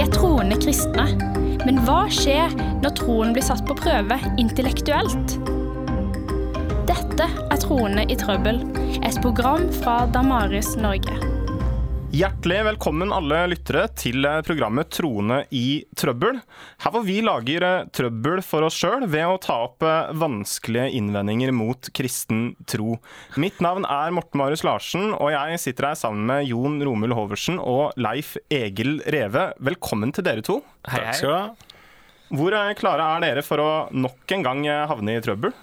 Vi er troende kristne. Men hva skjer når troen blir satt på prøve intellektuelt? Dette er Troende i trøbbel, et program fra Damaris Norge. Hjertelig velkommen alle lyttere til programmet Troende i trøbbel. Her hvor vi lager eh, trøbbel for oss sjøl ved å ta opp eh, vanskelige innvendinger mot kristen tro. Mitt navn er Morten Marius Larsen, og jeg sitter her sammen med Jon Romul Hoversen og Leif Egil Reve. Velkommen til dere to. Hei, hei. Skal du ha? Hvor eh, klare er dere for å nok en gang havne i trøbbel?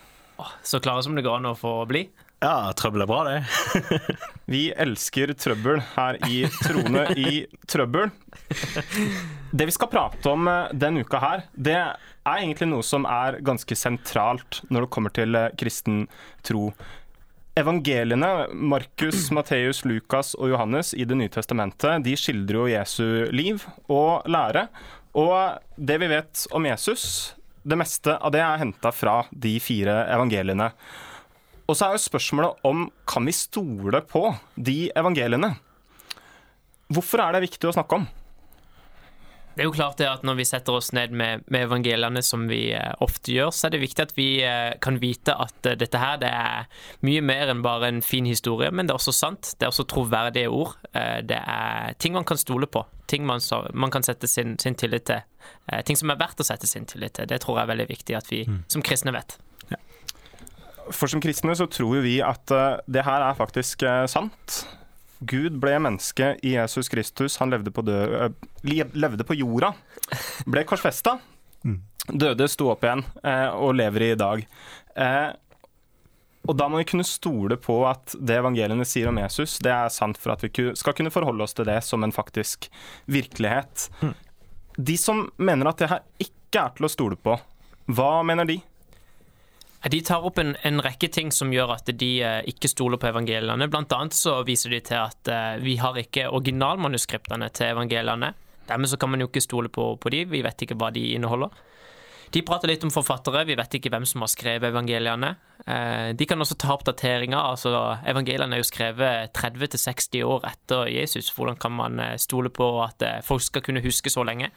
Så klare som det går an å få bli. Ja, trøbbel er bra, det. Vi elsker trøbbel her i Trone i trøbbel. Det vi skal prate om eh, denne uka her, det er egentlig noe som er ganske sentralt når det kommer til eh, kristen tro. Evangeliene, Markus, Matteus, Lukas og Johannes i Det nye testamentet, de skildrer jo Jesu liv og lære. Og det vi vet om Jesus, det meste av det er henta fra de fire evangeliene. Og så er jo spørsmålet om kan vi stole på de evangeliene? Hvorfor er det viktig å snakke om? Det er jo klart det at Når vi setter oss ned med, med evangeliene, som vi eh, ofte gjør, så er det viktig at vi eh, kan vite at eh, dette her det er mye mer enn bare en fin historie, men det er også sant. Det er også troverdige ord. Eh, det er ting man kan stole på. Ting man, så, man kan sette sin, sin tillit til. Eh, ting som er verdt å sette sin tillit til. Det tror jeg er veldig viktig at vi som kristne vet. For som kristne så tror vi at eh, det her er faktisk eh, sant. Gud ble menneske i Jesus Kristus. Han levde på, dø eh, levde på jorda. Ble korsfesta. Døde, sto opp igjen og lever i dag. Og da må vi kunne stole på at det evangeliene sier om Jesus, det er sant for at vi skal kunne forholde oss til det som en faktisk virkelighet. De som mener at det her ikke er til å stole på, hva mener de? De tar opp en, en rekke ting som gjør at de eh, ikke stoler på evangeliene. Blant annet så viser de til at eh, vi har ikke originalmanuskriptene til evangeliene. Dermed så kan man jo ikke stole på, på de, vi vet ikke hva de inneholder. De prater litt om forfattere, vi vet ikke hvem som har skrevet evangeliene. Eh, de kan også ta opp dateringer, altså evangeliene er jo skrevet 30-60 år etter Jesus. Hvordan kan man stole på at folk skal kunne huske så lenge?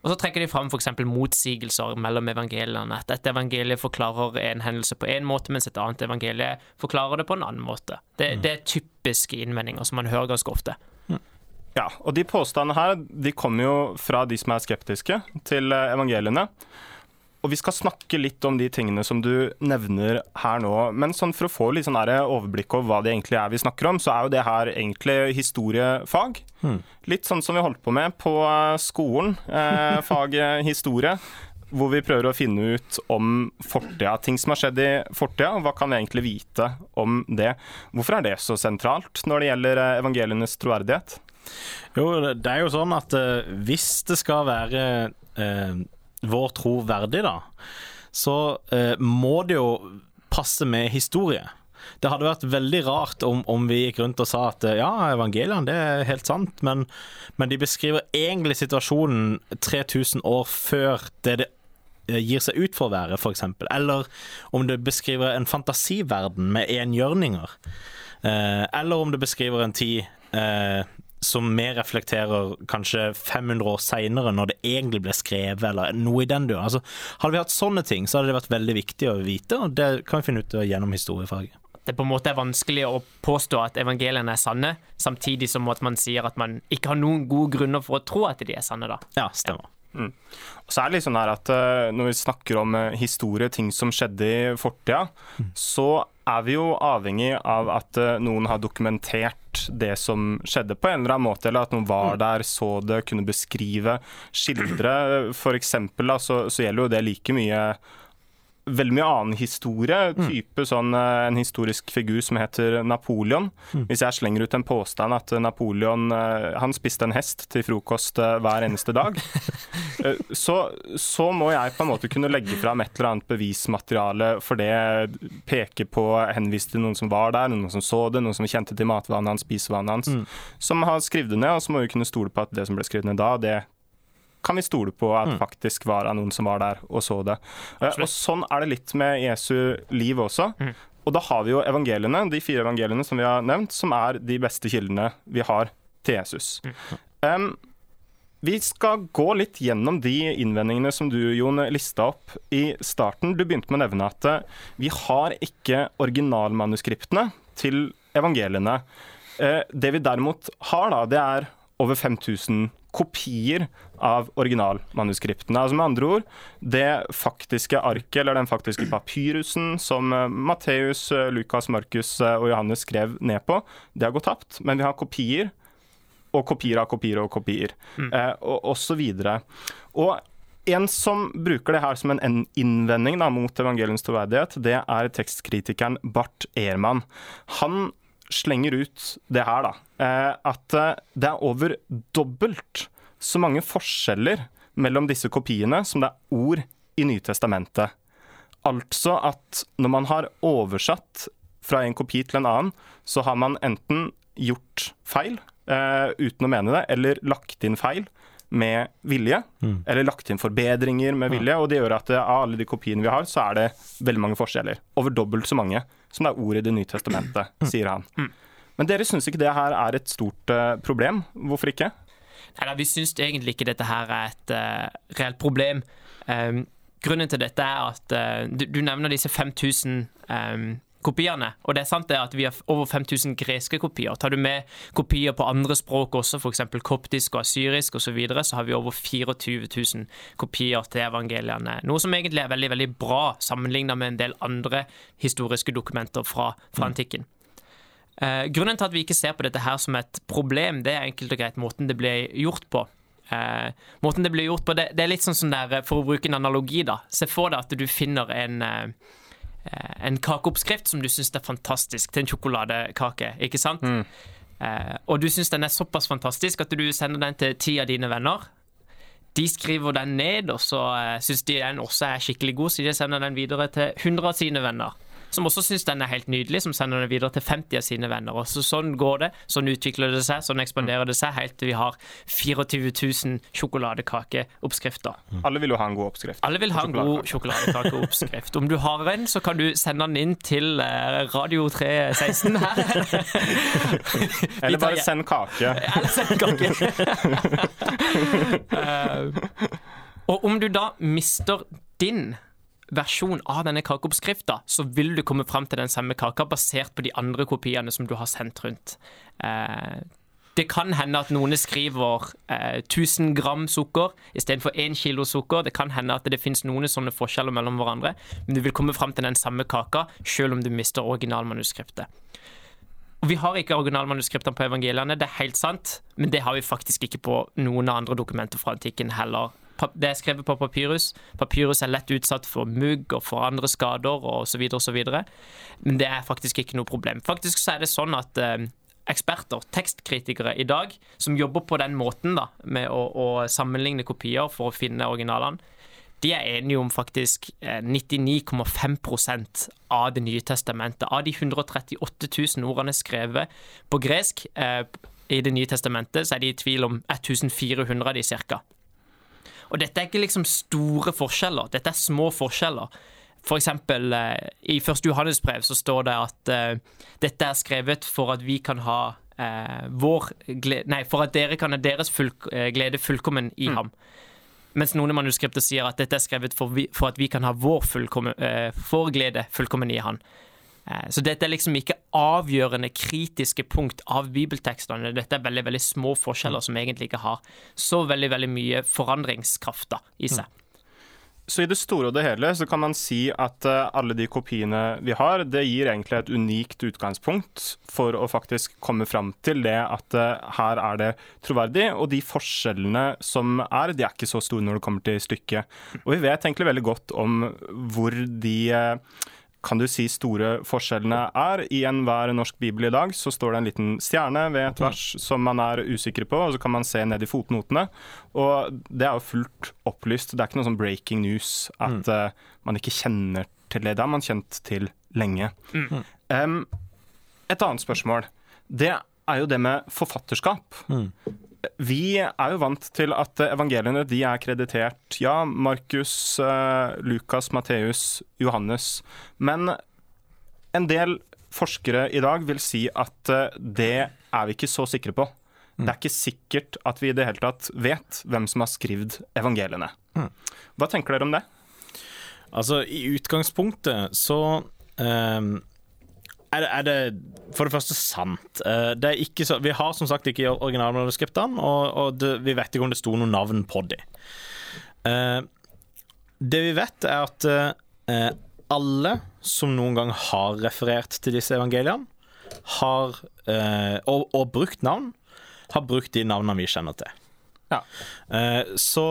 Og så trekker de fram f.eks. motsigelser mellom evangeliene. At et evangelie forklarer en hendelse på én måte, mens et annet evangelie forklarer det på en annen måte. Det, det er typiske innvendinger som man hører ganske ofte. Ja, og de påstandene her de kommer jo fra de som er skeptiske til evangeliene. Og vi skal snakke litt om de tingene som du nevner her nå. Men sånn for å få litt sånn overblikk over hva det egentlig er vi snakker om, så er jo det her egentlig historiefag. Litt sånn som vi holdt på med på eh, skolen, eh, faget historie. Hvor vi prøver å finne ut om fortida, ting som har skjedd i fortida. Hva kan vi egentlig vite om det? Hvorfor er det så sentralt når det gjelder eh, evangelienes troverdighet? Jo, det er jo sånn at eh, hvis det skal være eh, vår tro verdig, da, så eh, må det jo passe med historie. Det hadde vært veldig rart om, om vi gikk rundt og sa at eh, ja, evangeliene det er helt sant, men, men de beskriver egentlig situasjonen 3000 år før det det eh, gir seg ut for å være, f.eks. Eller om det beskriver en fantasiverden med enhjørninger. Eh, eller om det beskriver en tid eh, som vi reflekterer kanskje 500 år seinere, når det egentlig ble skrevet, eller noe i den duren. Altså, hadde vi hatt sånne ting, så hadde det vært veldig viktig å vite, og det kan vi finne ut gjennom historiefaget. Det på en måte er vanskelig å påstå at evangeliene er sanne, samtidig som at man sier at man ikke har noen gode grunner for å tro at de er sanne. da. Ja, stemmer. Og så er det litt sånn her at eh, Når vi snakker om eh, historie, ting som skjedde i fortida, så er vi jo avhengig av at eh, noen har dokumentert det som skjedde på en eller annen måte, eller at noen var der, så det, kunne beskrive, skildre. For eksempel da, så, så gjelder jo det like mye veldig mye annen historie. Type sånn eh, en historisk figur som heter Napoleon. Hvis jeg slenger ut en påstand at Napoleon eh, han spiste en hest til frokost eh, hver eneste dag, så, så må jeg på en måte kunne legge fram et eller annet bevismateriale for det. Peke på, henvise til noen som var der, noen som så det, noen som kjente til matvanene hans, spisevanene hans, som har skrevet det ned. Og så må vi kunne stole på at det som ble skrevet ned da, det kan vi stole på at faktisk var det noen som var der og så det. Eh, Og sånn er det litt med Jesu liv også. Og da har vi jo evangeliene, de fire evangeliene som vi har nevnt, som er de beste kildene vi har til Jesus. Um, Vi skal gå litt gjennom de innvendingene som du, Jon, lista opp i starten. Du begynte med å nevne at eh, vi har ikke originalmanuskriptene til evangeliene. Eh, det vi derimot har, da, det er over 5000 kopier av originalmanuskriptene. Altså med andre ord, det faktiske arket, eller den faktiske papyrusen som eh, Matteus, Lukas, Markus og Johannes skrev ned på, det har gått tapt. Men vi har kopier og kopier av kopier og kopier, mm. eh, og osv. Og en som bruker det her som en innvending da, mot evangeliens troverdighet, det er tekstkritikeren Bart Ehrmann. Han slenger ut det her, da. Eh, at eh, det er over dobbelt så mange forskjeller mellom disse kopiene som det er ord i Nytestamentet. Altså at når man har oversatt fra en kopi til en annen, så har man enten gjort feil, uh, uten å mene det, eller lagt inn feil med vilje. Mm. Eller lagt inn forbedringer med vilje. Og det gjør at av alle de kopiene vi har, så er det veldig mange forskjeller. Over dobbelt så mange som det er ord i Det nye testamentet, mm. sier han. Mm. Men dere syns ikke det her er et stort uh, problem. Hvorfor ikke? Nei, Vi syns egentlig ikke dette her er et uh, reelt problem. Um, grunnen til dette er at uh, du, du, nevner disse 5000 um, kopiene. Og det er sant det at vi har over 5000 greske kopier. Tar du med kopier på andre språk også, f.eks. koptisk og asyrisk osv., så, videre, så har vi over 24 000 kopier til evangeliene. Noe som egentlig er veldig veldig bra sammenlignet med en del andre historiske dokumenter fra, fra antikken. Eh, grunnen til at vi ikke ser på dette her som et problem, det er enkelt og greit måten det ble gjort på. Eh, måten det ble gjort på, det, det er litt sånn som der, For å bruke en analogi, da. Se for deg at du finner en eh, Eh, en kakeoppskrift som du syns er fantastisk, til en sjokoladekake, ikke sant? Mm. Eh, og du syns den er såpass fantastisk at du sender den til ti av dine venner. De skriver den ned, og så eh, syns de den også er skikkelig god, så de sender den videre til 100 av sine venner som også syns den er helt nydelig, som sender den videre til 50 av sine venner. Og så Sånn går det, sånn utvikler det seg, sånn ekspanderer det seg, helt til vi har 24 000 sjokoladekakeoppskrifter. Mm. Alle vil jo ha en god oppskrift. Alle vil ha en god sjokoladekakeoppskrift. Om du har en, så kan du sende den inn til eh, Radio 316 her. Eller bare send kake. Eller send kake. uh, og om du da mister din versjon av denne kakeoppskrifta, så vil du komme fram til den samme kaka basert på de andre kopiene som du har sendt rundt. Eh, det kan hende at noen skriver eh, 1000 gram sukker istedenfor 1 kilo sukker. Det kan hende at det finnes noen sånne forskjeller mellom hverandre, men du vil komme fram til den samme kaka selv om du mister originalmanuskriptet. Og Vi har ikke originalmanuskriptene på evangeliene, det er helt sant, men det har vi faktisk ikke på noen andre dokumenter fra antikken heller det er skrevet på papyrus. Papyrus er lett utsatt for mugg og for andre skader osv. osv. Men det er faktisk ikke noe problem. Faktisk så er det sånn at eh, eksperter, tekstkritikere i dag, som jobber på den måten da, med å, å sammenligne kopier for å finne originalene, de er enige om faktisk 99,5 eh, av Det nye testamentet. Av de 138 000 ordene skrevet på gresk eh, i Det nye testamentet, så er de i tvil om 1400 av de cirka. Og dette er ikke liksom store forskjeller, dette er små forskjeller. For eksempel eh, i første Johannesbrev så står det at uh, dette er skrevet for at vi kan ha uh, vår glede Nei, for at dere kan ha deres full, uh, glede fullkommen i mm. ham. Mens noen manuskripter sier at dette er skrevet for, vi, for at vi kan ha vår, vår glede fullkommen i han. Eh, så dette er liksom ikke avgjørende kritiske punkt av bibeltekstene. Dette er veldig veldig små forskjeller som egentlig ikke har så veldig veldig mye forandringskraft i seg. Så i det store og det hele så kan man si at eh, alle de kopiene vi har, det gir egentlig et unikt utgangspunkt for å faktisk komme fram til det at eh, her er det troverdig. Og de forskjellene som er, de er ikke så store når det kommer til stykket. Og vi vet egentlig veldig godt om hvor de kan du si store forskjellene er. I enhver norsk bibel i dag så står det en liten stjerne ved et vers som man er usikker på, og så kan man se ned i fotnotene. Og det er jo fullt opplyst. Det er ikke noe sånn breaking news at mm. uh, man ikke kjenner til det. Det har man kjent til lenge. Mm. Um, et annet spørsmål. Det er jo det med forfatterskap. Mm vi er jo vant til at evangeliene de er kreditert ja, Markus, uh, Lukas, Matteus, Johannes. Men en del forskere i dag vil si at uh, det er vi ikke så sikre på. Det er ikke sikkert at vi i det hele tatt vet hvem som har skrevet evangeliene. Hva tenker dere om det? Altså, i utgangspunktet så um, er, det, er det for det første sant. Eh, det er ikke så, vi har som sagt ikke originalmanuskriptene, og, og det, vi vet ikke om det sto noe navn på dem. Eh, det vi vet, er at eh, alle som noen gang har referert til disse evangeliene, har, og, og brukt navn, har brukt de navnene vi kjenner til. Ja. Så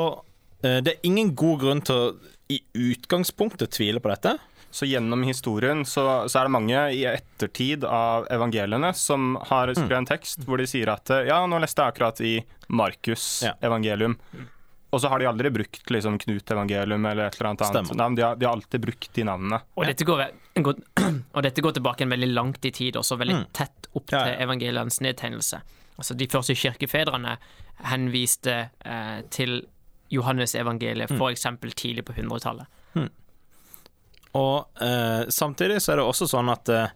det er ingen god grunn til å i utgangspunktet tvile på dette. Så gjennom historien så, så er det mange i ettertid av evangeliene som har skrevet en tekst hvor de sier at ja, nå leste jeg akkurat i Markus Ja. evangelium. Og så har de aldri brukt liksom Knut evangelium eller et eller annet annet Stemmer. navn. De har, de har alltid brukt de navnene. Og dette, går, går, og dette går tilbake en veldig langt i tid, også veldig tett opp Mm. Ja, til ja. evangelienes nedtegnelse. Altså De første kirkefedrene henviste eh, til Johannes evangeliet, Mm. f.eks. tidlig på 100-tallet. Og eh, samtidig så er det også sånn at eh,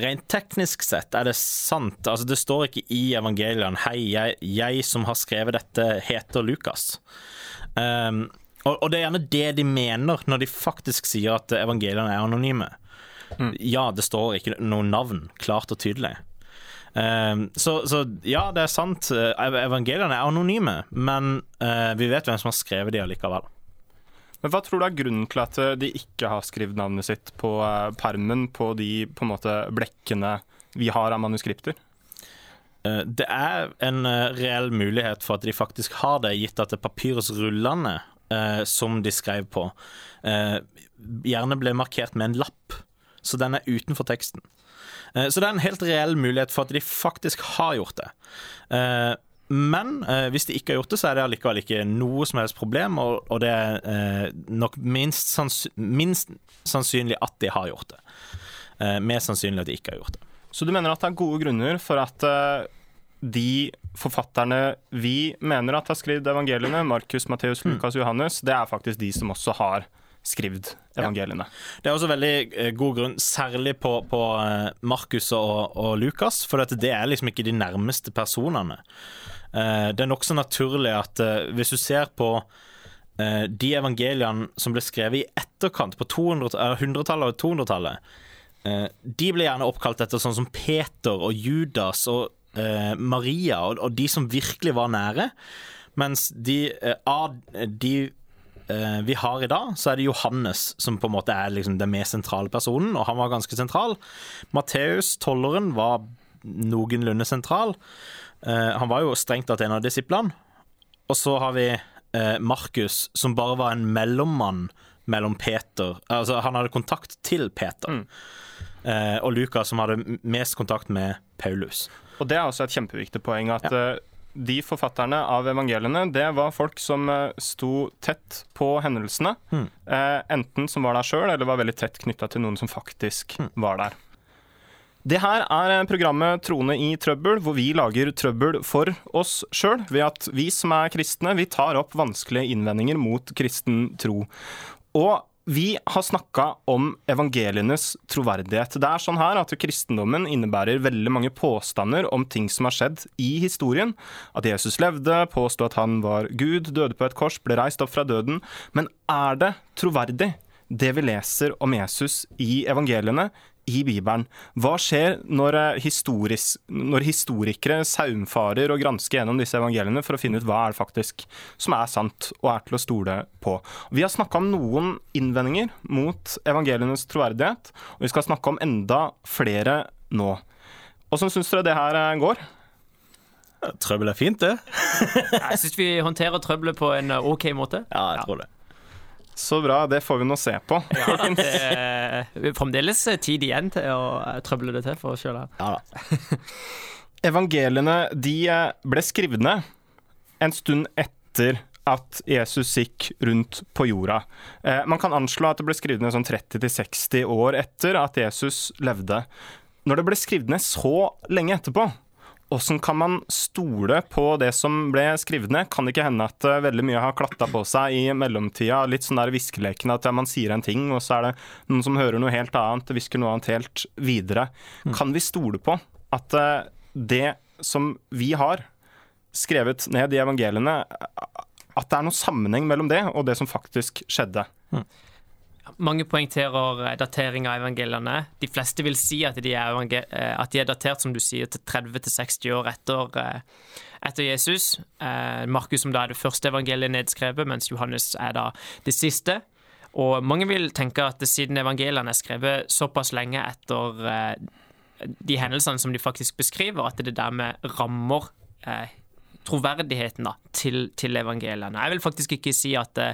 rent teknisk sett er det sant. Altså Det står ikke i evangeliene 'Hei, jeg, jeg som har skrevet dette, heter Lukas'. Um, og, og det er gjerne det de mener når de faktisk sier at evangeliene er anonyme. Ja, det står ikke noe navn klart og tydelig. Um, så, så ja, det er sant. eh, Evangeliene er anonyme, men uh, vi vet hvem som har skrevet de allikevel. Men Hva tror du er grunnen til at eh, de ikke har skrevet navnet sitt på eh, permen på de på en måte blekkene vi har av manuskripter? Eh, Det er en reell mulighet for at de faktisk har det, gitt at det papyrusrullene eh, som de skrev på, eh, gjerne ble markert med en lapp. Så den er utenfor teksten. Eh, så det er en helt reell mulighet for at de faktisk har gjort det. Eh, men eh, hvis de ikke har gjort det, så er det allikevel ikke noe som helst problem, og, og det er eh, nok minst, sanns minst sannsynlig at de har gjort det. Eh, mer sannsynlig at de ikke har gjort det. Så du mener at det er gode grunner for at eh, de forfatterne vi mener at har skrevet evangeliene, Markus, Matteus, Lukas, Johannes, det er faktisk de som også har skrevet evangeliene. Det er også veldig eh, god grunn, særlig på, på eh, Markus og, og Lukas, for det er liksom ikke de nærmeste personene. Eh, Det er nokså naturlig at eh, hvis du ser på eh, de evangeliene som ble skrevet i etterkant, på 200 eh, 100-tallet og 200-tallet, eh, de ble gjerne oppkalt etter sånn som Peter og Judas og Maria, og, de som virkelig var nære. Mens de, av de vi har i dag, så er det Johannes som på en måte er liksom den mest sentrale personen, og han var ganske sentral. Matteus, tolleren, var noenlunde sentral. Eh, han var jo strengt tatt en av disiplene. Og så har vi eh, Markus, som bare var en mellommann mellom Peter Altså, han hadde kontakt til Peter. Eh, og Lukas, som hadde mest kontakt med Paulus. Og det er også et kjempeviktig poeng at ja. de forfatterne av evangeliene, det var folk som sto tett på hendelsene. Mm. enten som var der sjøl, eller var veldig tett knytta til noen som faktisk var der. Det her er eh, programmet Trone i trøbbel, hvor vi lager trøbbel for oss sjøl, ved at vi som er kristne, vi tar opp vanskelige innvendinger mot kristen tro. Og vi har snakka om evangelienes troverdighet. Det er sånn her at Kristendommen innebærer veldig mange påstander om ting som har skjedd i historien. At Jesus levde, påsto at han var Gud, døde på et kors, ble reist opp fra døden. Men er det troverdig, det vi leser om Jesus i evangeliene? I Bibelen. Hva skjer når, eh, historis, når historikere saumfarer og gransker gjennom disse evangeliene for å finne ut hva er det faktisk som er sant og er til å stole på? Vi har snakka om noen innvendinger mot evangelienes troverdighet, og vi skal snakke om enda flere nå. Åssen syns dere det her eh, går? Trøbbel er fint, det. Jeg syns vi håndterer trøbbelet på en eh, OK måte. Ja, jeg tror det. Så bra, det får vi nå se på. Det er fremdeles tid igjen til å eh, trøble det til for oss sjøl her. Ja da. Evangeliene de eh, ble skrevet ned en stund etter at Jesus gikk rundt på jorda. Eh, man kan anslå at det ble skrevet ned sånn 30-60 år etter at Jesus levde. Når det ble skrevet ned så lenge etterpå, hvordan kan man stole på det som ble skrevet ned? Kan det ikke hende at eh, veldig mye har klatta på seg i mellomtida? Litt sånn der viskeleken at man sier en ting, og så er det noen som hører noe helt annet, hvisker noe annet helt videre. Kan vi stole på at eh, det som vi har, skrevet ned i evangeliene, at det er noen sammenheng mellom det og det som faktisk skjedde. Mange poengterer eh, datering av evangeliene. De fleste vil si at de er, eh, at de er datert som du sier, til 30-60 år etter, eh, etter Jesus. Markus som da er det første evangeliet nedskrevet, mens Johannes er da det siste. Og mange vil tenke at siden evangeliene er skrevet såpass lenge etter de hendelsene som de faktisk beskriver, at det dermed rammer troverdigheten da, til, til evangeliene. Jeg vil faktisk ikke si at det,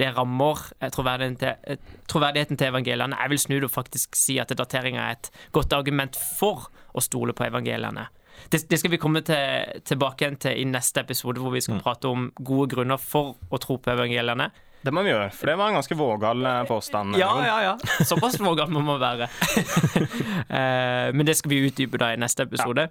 det rammer eh, troverdigheten til, eh, troverdigheten til evangeliene. Jeg vil snu det og faktisk si at dateringa er et godt argument for å stole på evangeliene. Det, det skal vi komme til, tilbake igjen til i neste episode, hvor vi skal prate om gode grunner for å tro på evangeliene. Det må vi gjøre, for det var en ganske vågal eh, påstand. Ja, ja, ja. Såpass vågal må man være. Eh, Men det skal vi utdype da i neste episode.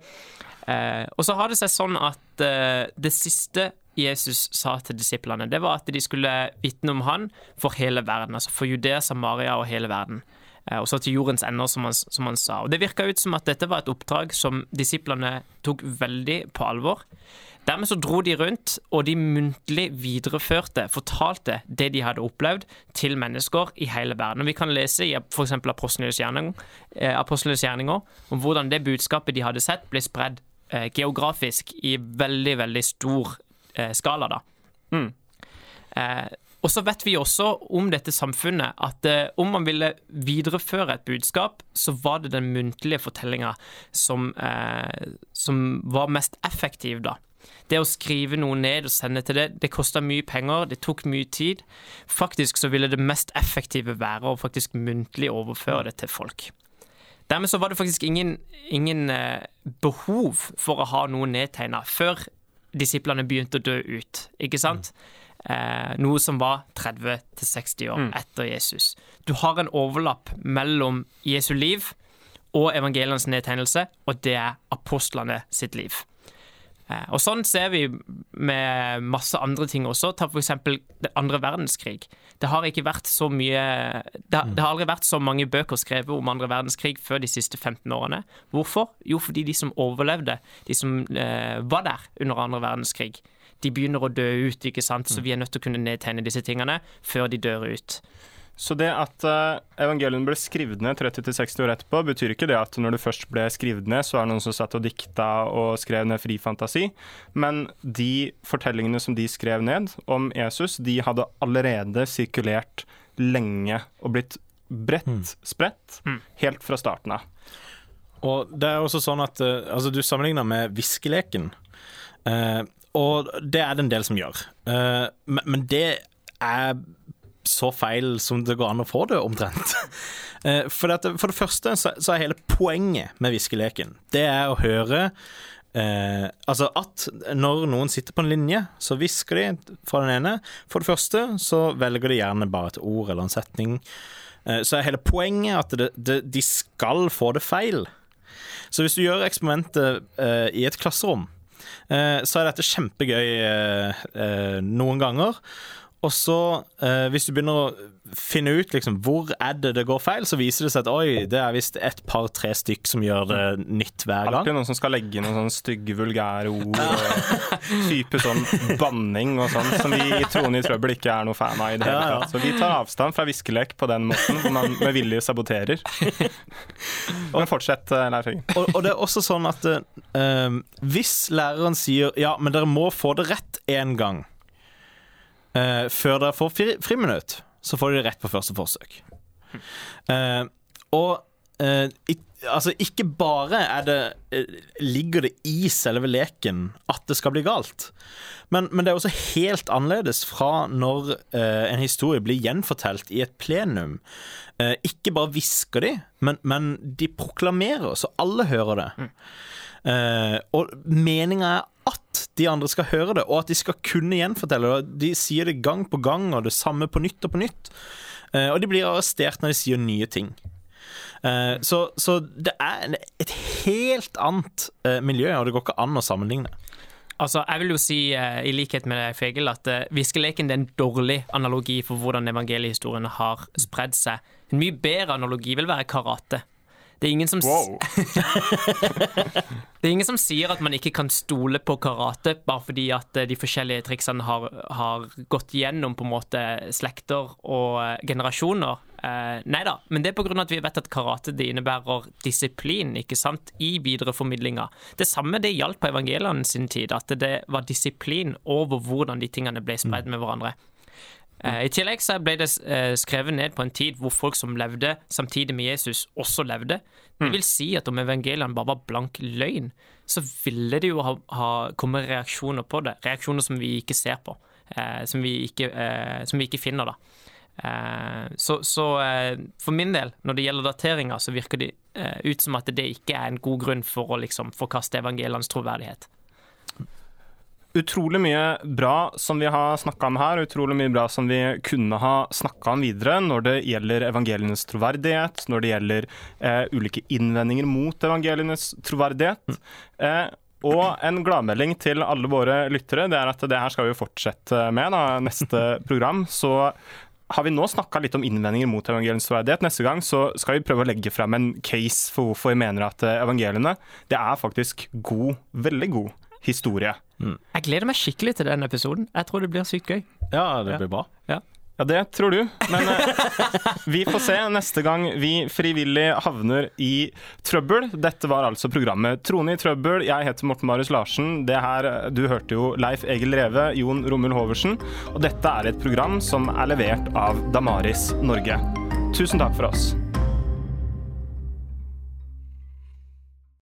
Eh, Og så har det seg sånn at det siste Jesus sa til disiplene, det var at de skulle vitne om han for hele verden. Altså for Judea, Samaria og hele verden. Og så til jordens ender, som han, som han sa. Og Det virka ut som at dette var et oppdrag som disiplene tok veldig på alvor. Dermed så dro de rundt, og de muntlig videreførte, fortalte det de hadde opplevd, til mennesker i hele verden. Og Vi kan lese i f.eks. Apostlenes eh, gjerninger om hvordan det budskapet de hadde sett, ble spredd eh, geografisk i veldig, veldig stor eh, skala. da. Mm. Eh, og så vet vi også om dette samfunnet at eh, om man ville videreføre et budskap, så var det den muntlige fortellinga som, eh, som var mest effektiv, da. Det å skrive noe ned og sende til det, det kosta mye penger, det tok mye tid. Faktisk så ville det mest effektive være å faktisk muntlig overføre det til folk. Dermed så var det faktisk ingen, ingen eh, behov for å ha noe nedtegna før disiplene begynte å dø ut, ikke sant? Eh, noe som var 30-60 år etter Jesus. Du har en overlapp mellom Jesu liv og evangelienes nedtegnelse, og det er apostlene sitt liv. Eh, Og sånn ser vi med masse andre ting også. Ta for eksempel den andre verdenskrig. Det har ikke vært så mye det har, det har aldri vært så mange bøker skrevet om andre verdenskrig før de siste 15 årene. Hvorfor? Jo, fordi de som overlevde, de som eh, var der under andre verdenskrig, de begynner å dø ut, ikke sant? Så vi er nødt til å kunne nedtegne disse tingene før de dør ut. Så det at uh, evangeliene ble skrevet ned 30-60 år etterpå, betyr ikke det at når det først ble skrevet ned, så er det noen som satt og dikta og skrev ned fri fantasi. Men de fortellingene som de skrev ned om Jesus, de hadde allerede sirkulert lenge og blitt bredt spredt helt fra starten av. Og det er også sånn at eh, altså, Du sammenligner med viskeleken. Eh, og det er det en del som gjør. Eh, men, men det er så feil som det går an å få det, omtrent. Eh, for, at, for det første så, er hele poenget med viskeleken Det er å høre eh, Altså at når noen sitter på en linje, så hvisker de fra den ene. For det første så velger de gjerne bare et ord eller en setning. Eh, så er hele poenget at det, det, de skal få det feil. Så hvis du gjør eksperimentet eh, i et klasserom, eh, så er dette kjempegøy eh, noen ganger. Og så, eh, hvis du begynner å finne ut liksom, hvor er det det går feil, så viser det seg at oi, det er visst et par-tre stykk som gjør det nytt hver gang. Alltid noen som skal legge inn noen sånne stygge, vulgære ord og type sånn banning og sånn, som vi i Trone i trøbbel ikke er noe fan av i det hele tatt. Så vi tar avstand fra viskelek på den måten, hvor man med vilje saboterer. Men fortsett, eh, Leif Høgen. og, og det er også sånn at eh, hvis læreren sier ja, men dere må få det rett én gang eh, før dere får fri, friminutt, så får de det rett på første forsøk. Eh, og eh, i, altså ikke bare det eh, ligger det i selve leken at det skal bli galt, men, men det er også helt annerledes fra når eh, en historie blir gjenfortalt i et plenum. Eh, ikke bare hvisker de, men, men de proklamerer, så alle hører det. Eh, og meninga er at de andre skal høre det, og at de skal kunne gjenfortelle det. De sier det gang på gang, og det samme på nytt og på nytt. Eh, og de blir arrestert når de sier nye ting. Eh, så, så det er et helt annet eh, miljø, og det går ikke an å sammenligne. Altså, jeg vil jo si, i likhet med Fegel, at viskeleken er en dårlig analogi for hvordan evangeliehistoriene har spredd seg. En mye bedre analogi vil være karate. Det er ingen som Wow. Det er ingen som sier at man ikke kan stole på karate bare fordi at eh, de forskjellige triksene har, har gått gjennom på en måte slekter og eh, generasjoner. Eh, nei da, men det er pga. at vi vet at karate det innebærer disiplin ikke sant, i videreformidlinga. Det samme det gjaldt på evangeliene sin tid, at det var disiplin over hvordan de tingene ble spredd med hverandre. Eh, I tillegg så ble det eh, skrevet ned på en tid hvor folk som levde samtidig med Jesus, også levde. Det vil si at om evangeliene bare var blank løgn, så ville det jo ha, ha kommet reaksjoner på det. Reaksjoner som vi ikke ser på, eh, som, vi ikke, eh, som vi ikke finner, da. Eh, så så eh, for min del, når det gjelder dateringer, så virker det ut som at det ikke er en god grunn for å liksom forkaste evangelienes troverdighet. Utrolig mye bra som vi har snakka om her, utrolig mye bra som vi kunne ha snakka om videre når det gjelder evangelienes troverdighet, når det gjelder eh, ulike innvendinger mot evangelienes troverdighet. Eh, og en gladmelding til alle våre lyttere, det er at det her skal vi fortsette med da, neste program. Så har vi nå snakka litt om innvendinger mot evangeliens troverdighet. Neste gang så skal vi prøve å legge frem en case for hvorfor vi mener at eh, evangeliene det er faktisk god, veldig god historie. Jeg gleder meg skikkelig til den episoden. Jeg tror det blir sykt gøy. Ja, det blir bra. Ja. Ja, det tror du. Men eh, vi får se neste gang vi frivillig havner i trøbbel. Dette var altså programmet Trone i trøbbel. Jeg heter Morten Marius Larsen. Det her, Du hørte jo Leif Egil Reve, Jon Romul Hoversen. Og dette er et program som er levert av Damaris Norge. Tusen takk for oss.